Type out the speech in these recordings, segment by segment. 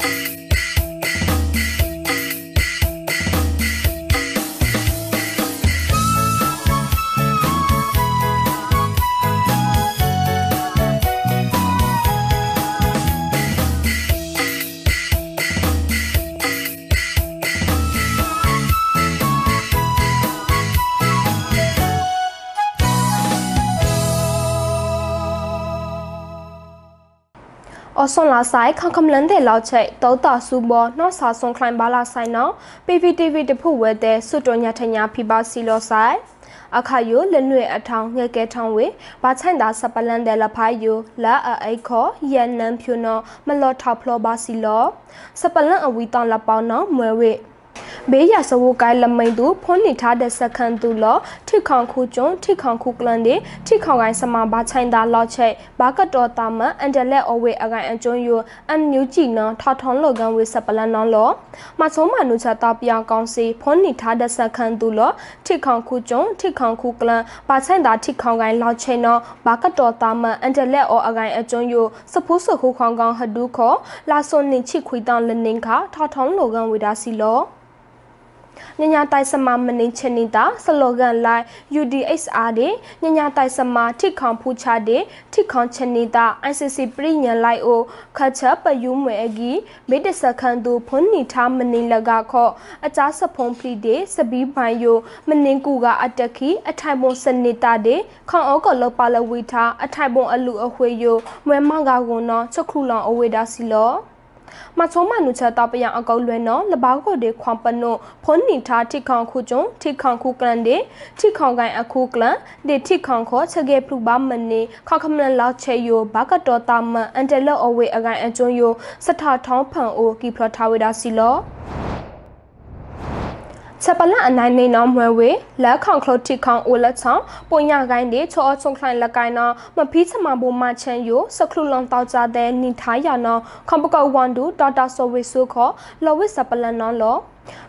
Bye. အစွန်လာဆိုင်ခခမလန်တဲ့လောက်ချိတ်တောတာစုဘောနော်စာဆွန်ခလိုင်ပါလာဆိုင်နော် PPTV တဖို့ဝဲတဲ့စွတ်တော်ညထညာဖိပါစီလောဆိုင်အခါယိုလနွေအထောင်ငဲကဲထောင်ဝေဘာချန်တာစပလန်တယ်လဖိုင်ယိုလာအိခေါ်ယန်နန်ဖြူနော်မလော်ထော်ဖလောပါစီလောစပလန်အဝီတောင်လပေါနော်မွဲဝေ ဘေးရစဝကိုင်လမိန်သူဖွန်းနေထားတဲ့စကန်သူလောထိခေါန်ခုကျွန်းထိခေါန်ခုကလန်ဒီထိခေါန်ကိုင်စမဘာချိုင်တာလောက်ချိတ်ဘာကတော်တာမအန်တလက်အဝေအကိုင်အကျွန်းယအန်ညူကြည်နော်ထထောင်းလောကန်ဝေစပလန်နော်လောမချုံးမနုချတာပြောင်ကောင်းစီဖွန်းနေထားတဲ့စကန်သူလောထိခေါန်ခုကျွန်းထိခေါန်ခုကလန်ဘာချိုင်တာထိခေါန်ကိုင်လောက်ချိတ်နော်ဘာကတော်တာမအန်တလက်အအကိုင်အကျွန်းယစဖိုးစခုခေါန်ကောင်ဟဒူခောလာစွန်နင်ချိခွေတောင်းလနင်းခထထောင်းလောကန်ဝေဒါစီလော ညညာတိုင်စမမနင်းချနေတာစလောဂန်လိုက် UDHR တွေညညာတိုင်စမထိခေါန်ဖူချတဲ့ထိခေါန်ချနေတာ ICC ပြည်ညံလိုက်အိုခတ်ချပယူမွေအကြီးမေတ္တစခန်သူဖွန်းနီထားမနင်းလကခော့အကြစဖုံပလီတဲ့စပီးပိုင်ယိုမနင်းကူကအတခီအထိုင်ပုံစနေတာတဲ့ခေါန်အောကလောပါလဝီထားအထိုင်ပုံအလူအခွေယိုမွဲမကကုံနော်ချက်ခုလောင်အဝေဒါစီလော မချုံမနုချတာပယံအကောလွဲနော်လဘောက်ကိုဒေခွန်ပနုဖွန်နီထာထိခေါန်ခုကျုံထိခေါန်ခုကလန်ဒေထိခေါန်ကိုင်အခုကလန်ဒေထိခေါန်ခောချက်ကေဖလူပါမနေခခမလန်လောက်ချေယိုဘာကတော်တာမအန်တလောအဝေအကိုင်အကျွန်းယိုစထထောင်းဖန်အိုကီဖလထားဝေဒါစီလော ချက်ပလန်အနိုင်နေနော်မွဲဝေလက်ခေါန်ခလုတ်တီခေါန်အိုလက်ချောင်းပုံညာကိုင်းဒီချောအချုံခိုင်လက်ကိုင်းနော်မဖီးချမဘူမချန်ယိုစခလူလွန်တောက်ကြတဲ့နိထားရနော်ခွန်ပကောဝန်ဒူဒေါက်တာဆိုဝေဆုခောလော်ဝစ်စပလန်နော်လော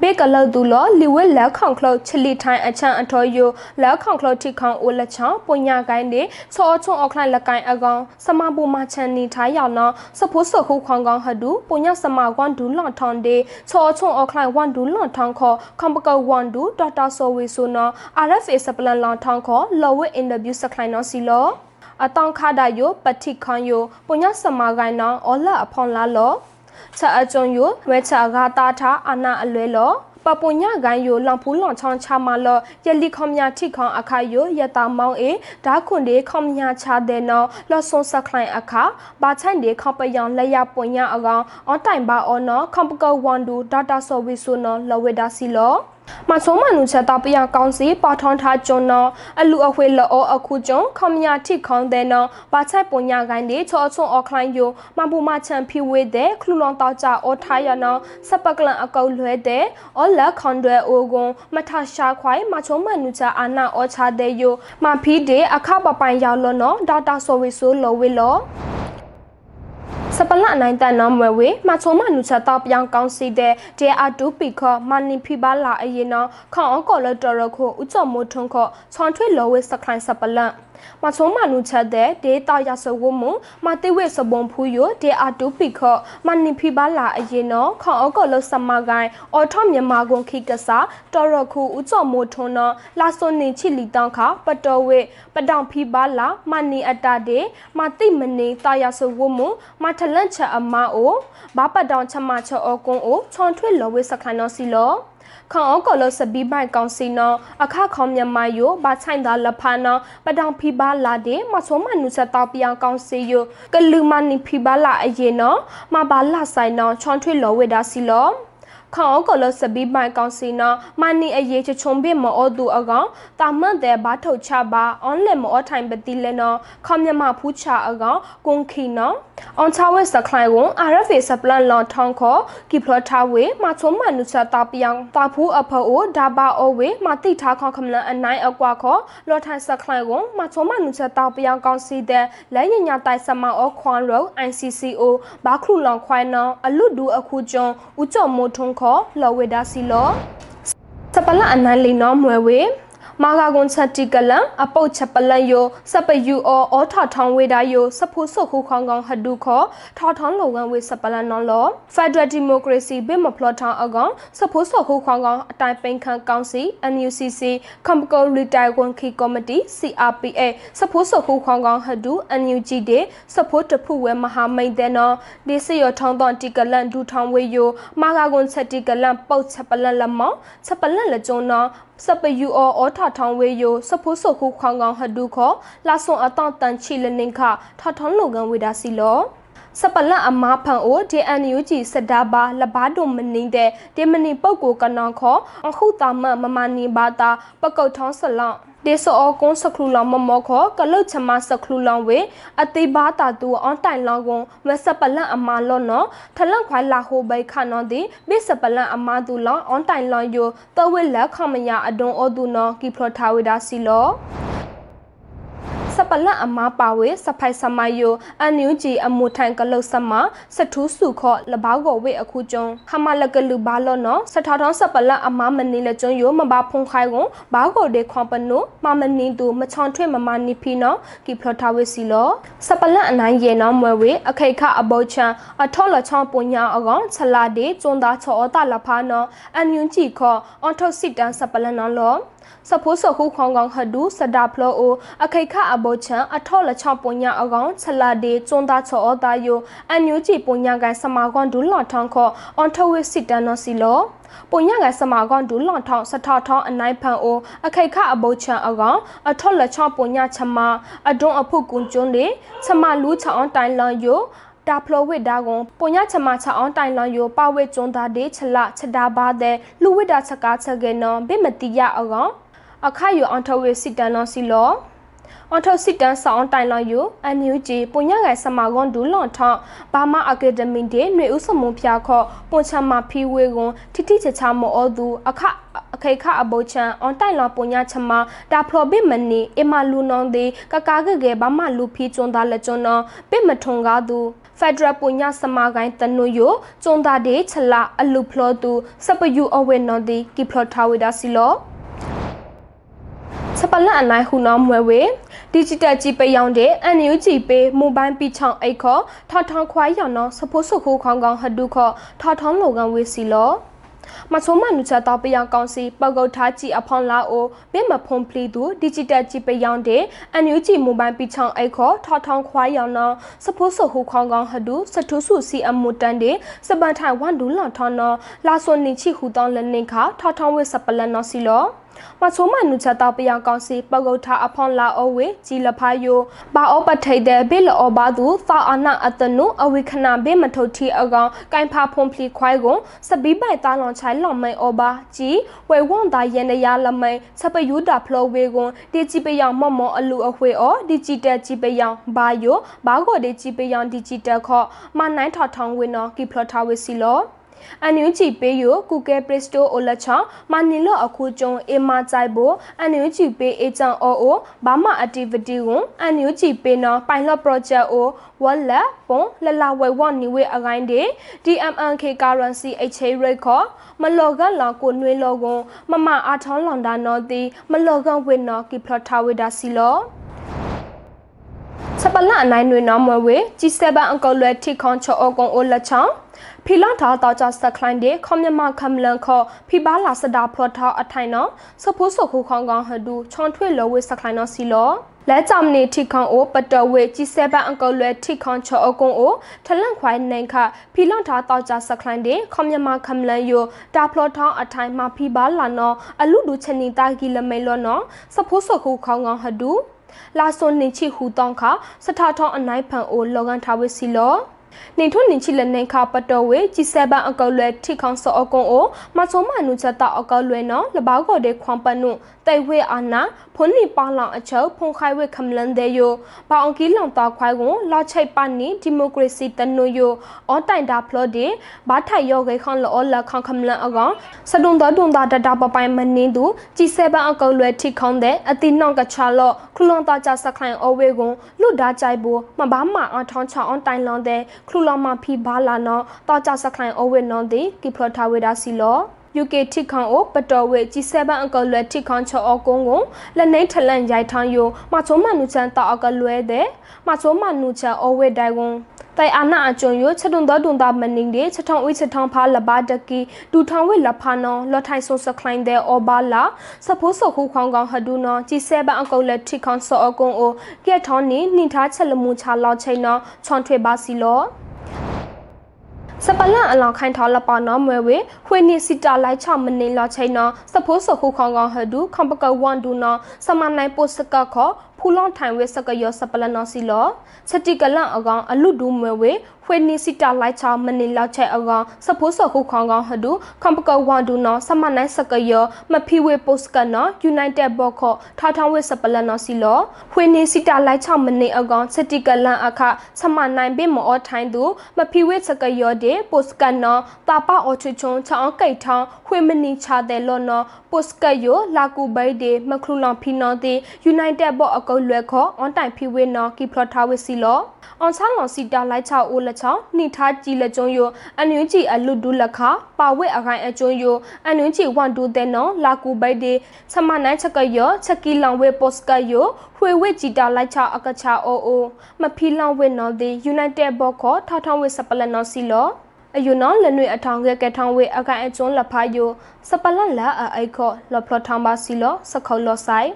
ဘေကလောက်သူလောလီဝဲလက်ခေါန်ခလုတ်ချလီထိုင်အချန်အထောယိုလက်ခေါန်ခလုတ်ထိခေါန်အိုလက်ချောင်းပုံညာကိုင်းဒီချောချုံအောက်ခိုင်လက်ကိုင်းအကောင်စမဘူမချန်နီထားရနော်စဖိုးစခုခေါန်ကောင်ဟဒူပုံညာစမကွန်ဒူလွန်ထွန်ဒီချောချုံအောက်ခိုင်ဝန်ဒူလွန်ထွန်ခောခွန်ပကောဝန်ဒူဒေါက်တာဆိုဝေဆုနော် RFA စပလန်လွန်ထွန်ခောလော်ဝဲအင်တာဗျူးစခိုင်နော်စီလောအတောင်ခါဒယိုပတိခွန်ယိုပုံညာစမကိုင်းနော်အော်လာအဖောင်လာလော ချက်အကျုံယိုဝဲချာဂါတာထာအနာအလွဲလောပပညဂိုင်းယိုလောင်ဖူးလောင်ချောင်းချမလောယလီခေါမြထိခေါအခါယိုယတာမောင်းအေဒါခွန်ဒီခေါမြချတဲ့နော်လောဆွန်စခလိုင်းအခါဘာချိုင်ဒီခေါပယောင်လက်ရပွန်ရအကောင်အွန်တိုင်ပါအော်နော်ခေါပကောဝန်ဒူဒေါတာဆော်ဝီဆိုနော်လဝေဒါစီလော မဆုံးမနုချက်တာပယကောင်းစီပေါ်ထွန်ထားကျွန်းနော်အလူအခွေလောအခုကျွန်းခမညာထိခေါင်းတဲ့နော်ဘာချိုက်ပုံညာကိုင်းဒီချောချုံအော်ခလိုင်းယိုမဘူမချန်ဖီဝေတဲ့ခလူလွန်တောက်ကြအော်ထားရနော်စပကလန်အကောက်လွဲတဲ့အော်လက်ခွန်တွေအိုကွန်မထရှာခွိုင်မချုံမနုချက်အာနာအော်ချတဲ့ယိုမဖီတဲ့အခပပိုင်ရောက်လောနော်ဒေါက်တာဆိုဝေဆိုလောဝေလော စပလအနိုင်တန်နော်မွယ်ဝေမချုံမနုချက်တော့ပြောင်းကောင်းစီတဲ့ DR2 ပီခောမနိဖိပါလာအရင်နော်ခေါအောင်ကော်လတော်ရခုဥကြမိုးထုံခောချွန်ထွေလောဝေစခိုင်စပလ မချုံမနုချက်တဲ့ဒေတာရဆဝမမတိဝေစပုံဖူယို DR2 ပီခောမနိဖိပါလာအရင်နော်ခေါအောင်ကော်လစမကိုင်အော်ထောမြန်မာကွန်ခိကစားတော်ရခုဥကြမိုးထုံနော်လာစွန်နေချီလီတောင်းခပတော်ဝေပတောင်ဖိပါလာမနိအတတဲ့မတိမနေတာရဆဝမမထလန့်ချက်အမအိုဘာပတ်တောင်ချမချောအကွန်အိုချွန်ထွေလောဝေစခန်နော်စီလော ခေါအောင်ကောလစဘီဘိုင်ကောင်စီနောအခခေါမြန်မာယိုဘာချိုင်ဒါလဖာနောပတောင်ဖီဘာလာတဲ့မဆုံမနုစတောက်ပြောင်ကောင်စီယိုကလူမနီဖီဘာလာအရင်နောမဘာလာဆိုင်နောချွန်ထွေလောဝေဒါစီလော ခေါကလစဘီမိုင်ကောင်စီနာမနီအရေးချချုံဘစ်မောတူအကောင်တာမန်တဲ့ဘာထုတ်ချပါအွန်လင်မောထိုင်ပတိလဲနော်ခေါမြမဖူးချအကောင်ကွန်ခီနော်အွန်ချဝဲစခလိုင်ဝန် RFA စပလန်လွန်ထောင်းခေါကီဖလထားဝေမချုံမနုချတာပြောင်တာဖူးအဖိုးဒါဘာအိုဝေမတိထားခေါခမလန်အနိုင်အကွာခေါလော်ထိုင်စခလိုင်ဝန်မချုံမနုချတာပြောင်ကောင်စီတဲ့လဲညညာတိုင်စမအောခွန်ရော ICCO ဘာခလူလောင်ခွိုင်းနော်အလွတ်ဒူအခုကျွန်းဦးကျော်မိုးထွန်းခေါ်လော်ဝေဒါစီလောစပလအနန်လီနော်မွဲဝေ မာဂါကွန်ချက်တီကလန်အပုတ်ချက်ပလန်ယိုစပယူအောအောထထောင်းဝေဒါယိုစဖူဆုခုခေါင်ကောင်ဟဒုခောထောထောင်းလောကန်ဝေစပလန်နော်လောဖက်ဒရယ်ဒီမိုကရေစီဘိမဖလော့ထောင်းအကောင်စဖူဆုခုခေါင်ကောင်အတိုင်ပိန်ခန့်ကောင်စီ NUCC ကမ်ပကိုရီတိုင်ကွန်ခီကော်မတီ CRPA စဖူဆုခုခေါင်ကောင်ဟဒု NUG ဒေစဖူတဖူဝဲမဟာမိတ်တဲ့နော်ဒီစီရထောင်းတော့တီကလန်ဒူထောင်းဝေယိုမာဂါကွန်ချက်တီကလန်ပုတ်ချက်ပလန်လမောချက်ပလန်လကြုံနော်စပယူအောအောထထောင်းဝေယိုစဖိုးဆုခုခေါင်ကောင်ဟဒုခောလာဆွန်အတောင့်တန်ချီလနင်ခထထောင်းလုံကန်ဝေဒါစီလော စပလန်အမားဖန်အို DNUG စဒါဘာလဘာဒုံမနင်းတဲ့ဒီမနီပုတ်ကိုကနောင်ခောအခုတာမမမနီဘာတာပကုတ်ထောင်းဆလောင်းဒေဆိုအကွန်စခလူလောင်မမောခောကလုတ်ချမစခလူလောင်ဝေအတိဘာတာတူအွန်တိုင်လောင်ကွန်မစပလန်အမာလောနော်ထလန့်ခွိုင်လာဟိုဘိခါနော်ဒီဘိစပလန်အမာတူလောင်အွန်တိုင်လောင်ယိုတဝိလက်ခမညာအဒွန်အဒူနော်ကီဖလထာဝိဒါစီလော စပလတ်အမားပါဝေစဖိုက်စမယိုအန်ယူဂျီအမူထိုင်ကလုတ်စမစထူးစုခော့လဘောက်ကိုဝေအခုကျုံခမလကလူဘာလောနော်စထာထောင်းစပလတ်အမားမနီလကျုံယိုမဘာဖုန်ခိုင်ကွန်ဘာကိုဒေခွန်ပနုမမနီတူမချောင်ထွေမမနီဖီနော်ကီဖလထဝေစီလောစပလတ်အနိုင်ရေနော်မွဲဝေအခိခအဘောချန်အထောလချောင်းပညာအကောင်ချလာဒေကျုံသားချောအတလဖာနော်အန်ယူဂျီခော့အွန်ထုတ်စစ်တန်စပလတ်နော်လောစဖိုးစခုခေါင်ကောင်ဟဒူစဒါဖလိုအိုအခိခအဘောချန်အထောလချောင်းပညာအကောင်ချလာဒေကျွန်းသားချောအတာယိုအန်ယူဂျီပညာကန်စမာကွန်ဒူလော်ထောင်းခောအွန်ထဝစ်စစ်တန်နော်စီလောပုံညကစမာကွန်ဒူလွန်ထောင်းစထထောင်းအနိုင်ဖန်အိုအခိခအဘုတ်ချံအကောင်အထော့လက်ချောင်းပုံညချမအဒွန်အဖုကွန်ကျွန်းလေချမလူးချောင်းတိုင်လန်ယိုတာဖလိုဝစ်ဒါကွန်ပုံညချမချအောင်တိုင်လောင်ယိုပဝစ်ကျွန်းသားဒေချလချဒါဘာတဲ့လူဝစ်ဒါချက်ကားချက်ကေနော်ဘိမတိယအကောင်အခါယူအောင်ထဝေစစ်တန်နော်စီလော အထောစစ်တန်ဆောင်တိုင်လောင်ယူအန်ယူဂျီပုညငယ်စမာကွန်ဒူလွန်ထောင်းဘာမအကယ်ဒမီဒေຫນွေဥစမုံဖျားခော့ပွန်ချမဖီဝေကွန်တိတိချချမောသူအခအခေခအဘိုချန်အွန်တိုင်လောပုညချမဒါဖလိုဘိမနီအမလူနောင်ဒီကကာကကေဘာမလူဖီကျွန်းသားလက်ကျွန်းနော်ဘိမထုံကားသူဖက်ဒရယ်ပုညစမာကိုင်းတနုယိုကျွန်းသားဒေချလာအလူဖလောသူစပယူအဝေနော်ဒီကီဖလောထာဝေဒါစီလော စပလန်အနိုင်ဟူနောမွဲဝေ digital ကြီးပေးရောင်းတဲ့ NUG ပေး mobile ပြီးချောင်းအိတ်ခေါ်ထောက်ထောင်းခွာရောင်နော်စဖိုးစုခိုးခေါင်ကောင်ဟဒုခေါ်ထောက်ထောင်းလောကန်ဝေစီလောမချုံမနုချတော့ပယံကောင်စီပောက်ကုတ်ထားကြည့်အဖောင်းလာအိုဘင်းမဖုံဖလီသူ digital ကြည့်ပယောင်းတဲ့ NUG mobile ပြီးချောင်းအိတ်ခေါ်ထောက်ထောင်းခွာရောင်နော်စဖိုးစုခိုးခေါင်ကောင်ဟဒုစထုစုစီအမူတန်တဲ့စပန်ထိုင်ဝန်ဒူလောင်ထောင်းနော်လာဆွန်နီချီဟူတောင်းလနင်ခါထောက်ထောင်းဝေစပလန်နော်စီလော မချိုးမနုချတာပယံကောင်စီပကုတ်ထားအဖွန်လာအဝေကြီးလဖာယိုဘာအောပထိတဲ့ဘေလောဘာသူသာအနာအတနုအဝိခနာဘေမထုတ်တီအကောင်ကင်ဖာဖွန်ဖလီခွိုင်းကိုစပီးပိုင်တာလွန်ချိုင်လွန်မိုင်အောဘာကြီးဝဲဝွန်တာရန်ရလမိုင်စပယူတာဖလောဝေကွန်ဒီဂျီပယံမော့မော်အလူအခွေအောဒီဂျီတယ်ဂျီပယံဘာယိုဘာကိုဒီဂျီပယံဒီဂျီတယ်ခော့မနိုင်ထထောင်းဝင်းနော်ကီဖလောထားဝေစီလော အန်ယူဂျီပေးယိုကူကဲပရစ်စတိုအိုလက်ချောင်းမနီလော့အခုကျုံအေမာကြိုက်ဖို့အန်ယူဂျီပေးအေချန်အိုအိုဘာမအက်တီဗီတီကိုအန်ယူဂျီပေးနော်ပိုင်လော့ပရောဂျက်အိုဝက်လက်ပုံလလဝဲဝနီဝဲအကိုင်းဒီ DMNK currency exchange rate ခေါ်မလော်ကန်လောင်ကိုနွေလောကွန်မမအားထောင်းလောင်တာနော်တီမလော်ကန်ဝဲနော်ကီဖလထာဝဲဒါစီလောစပလအနိုင်နွေနော်မွေဝေ G7 အကောလွယ်ထိခွန်ချောအကုံအိုလက်ချောင်း ဖီလန်ထာတောချစကလိုင်းဒေခေါမြမခမ်လန်ခောဖီဘာလာစဒါဖလောထာအထိုင်နော်စဖိုးစခုခေါင်ကောင်ဟဒူချွန်ထွေလောဝေစကလိုင်းနော်စီလောလဲကြမနေထိခေါင်အိုပတဝေကြီးစဲပန်အကောလွယ်ထိခေါင်ချောအကုံအိုထလန့်ခွိုင်းနိုင်ခဖီလန်ထာတောချစကလိုင်းဒေခေါမြမခမ်လန်ယိုတာဖလောထာအထိုင်မှာဖီဘာလာနော်အလူဒူချနီတာဂီလမေလောနော်စဖိုးစခုခေါင်ကောင်ဟဒူလာဆွန်နေချီဟူတောင်းခစထထောင်းအနိုင်ဖန်အိုလောကန်ထားဝေစီလော နေထွန်းနေချီလနေခပတော်ဝေជី7အကောလွယ်ထိခေါင်စောအကုံအိုမချုံမနုချက်တာအကောလွယ်နော်လဘောက်ကော်တဲ့ခွန်ပနုတိုင်ဝေအာနာဖုန်နီပါလောင်အချုပ်ဖုန်ခိုင်ဝေခမလန်တဲ့ယိုဘောင်ကီလောင်တာခွိုင်ကိုလာချိတ်ပါနီဒီမိုကရေစီတနုယိုအော်တိုင်တာဖလော့ဒီဘာထိုင်ယောဂေခွန်လောလခေါခမလန်အကောင်စတုံတော်တုံတာဒတာပပိုင်မနင်းသူជី7အကောလွယ်ထိခေါင်တဲ့အတိနောက်ကချာလော့ခလွန်တာကြစခိုင်အဝေကိုလွတ်ဒါကြိုက်ဘူးမဘာမအထောင်းချောင်းတိုင်လောင်တဲ့ခလူလောင်မဖီဘာလာနော်တောကြစခိုင်အဝေနော်ဒီကိဖလထာဝေဒါစီလော UK ထိခေါင်အိုပတော်ဝေ G7 အကလွယ်ထိခေါင်ချောအကုန်းကိုလက်နေထလန်ရိုက်ထောင်းယိုမချုံမနုချန်တာအကလွဲတဲ့မချုံမနုချန်အဝေတိုင်ဝန် တိုင်အာနာအကျုံယချက်တုံတော်တုံတာမနင်းတဲ့ချက်ထောင်ဝိချက်ထောင်ဖာလဘာတကီဒူထောင်ဝိလဖာနောလော်ထိုင်ဆိုစကလိုင်းတဲ့အော်ဘာလာစဖိုးစခုခေါင်ကောင်ဟဒူနောជី7အကုတ်လက်ထိခေါင်စောအကုံအိုကဲထောင်းနီနှင်ထားချက်လမှုချလောက်ချိန်နောချွန်ထွေပါစီလောစပလန်အလောင်ခိုင်ထောလပနောမွေဝေခွေနီစီတာလိုက်ချမနေလောချိန်နောစဖိုးစခုခေါင်ကောင်ဟဒူခမ်ပကဝန်ဒူနောစမနိုင်ပိုစကခော ဖူလွန်ထိုင်ဝေစကယောစပလနောစီလောစတိကလန်အကောင်အလူဒူမွေဝေခွေနီစီတာလိုက်ချမနေလောက်ချက်အကောင်စဖိုးစခုခေါင်ကောင်ဟဒူခမ်ပကဝန်ဒူနောစမနိုင်စကယောမဖီဝေပိုစကနောယူနိုက်တက်ဘော့ခောထာထောင်းဝေစပလနောစီလောခွေနီစီတာလိုက်ချမနေအကောင်စတိကလန်အခစမနိုင်ဘေမောထိုင်းသူမဖီဝေစကယောဒေပိုစကနောတာပအော်ချွချုံချောင်းကိတ်ထောင်းခွေမနီချတဲ့လောနောပိုစကယောလာကူဘိုက်ဒေမခလူလောင်ဖီနောတေယူနိုက်တက်ဘော့အကုတ်လွယ်ခောအွန်တိုင်ဖီဝေနောကီဖလထားဝေစီလောအွန်ချောင်းလောင်စီတာလိုက်ချအိုလက်ချောင်းနှိထားကြည်လက်ကျုံယိုအန်ယူဂျီအလူဒူလက်ခပါဝဲအခိုင်အကျုံယိုအန်ယူဂျီဝန်ဒူတဲ့နောလာကူဘိုက်ဒေဆမနိုင်ချက်ကယောချက်ကီလောင်ဝဲပိုစကယောဖွေဝဲဂျီတာလိုက်ချအကချာအိုအိုမဖီလောင်ဝဲနော်ဒီယူနိုက်တက်ဘော့ခောထောက်ထောင်းဝဲစပလက်နော်စီလောအယူနော်လနွေအထောင်ကဲကဲထောင်းဝေအကန်အကျွန်းလဖာယိုစပလန်လာအိုက်ခောလော်ဖလော်ထောင်းပါစီလောစခေါလောဆိုင်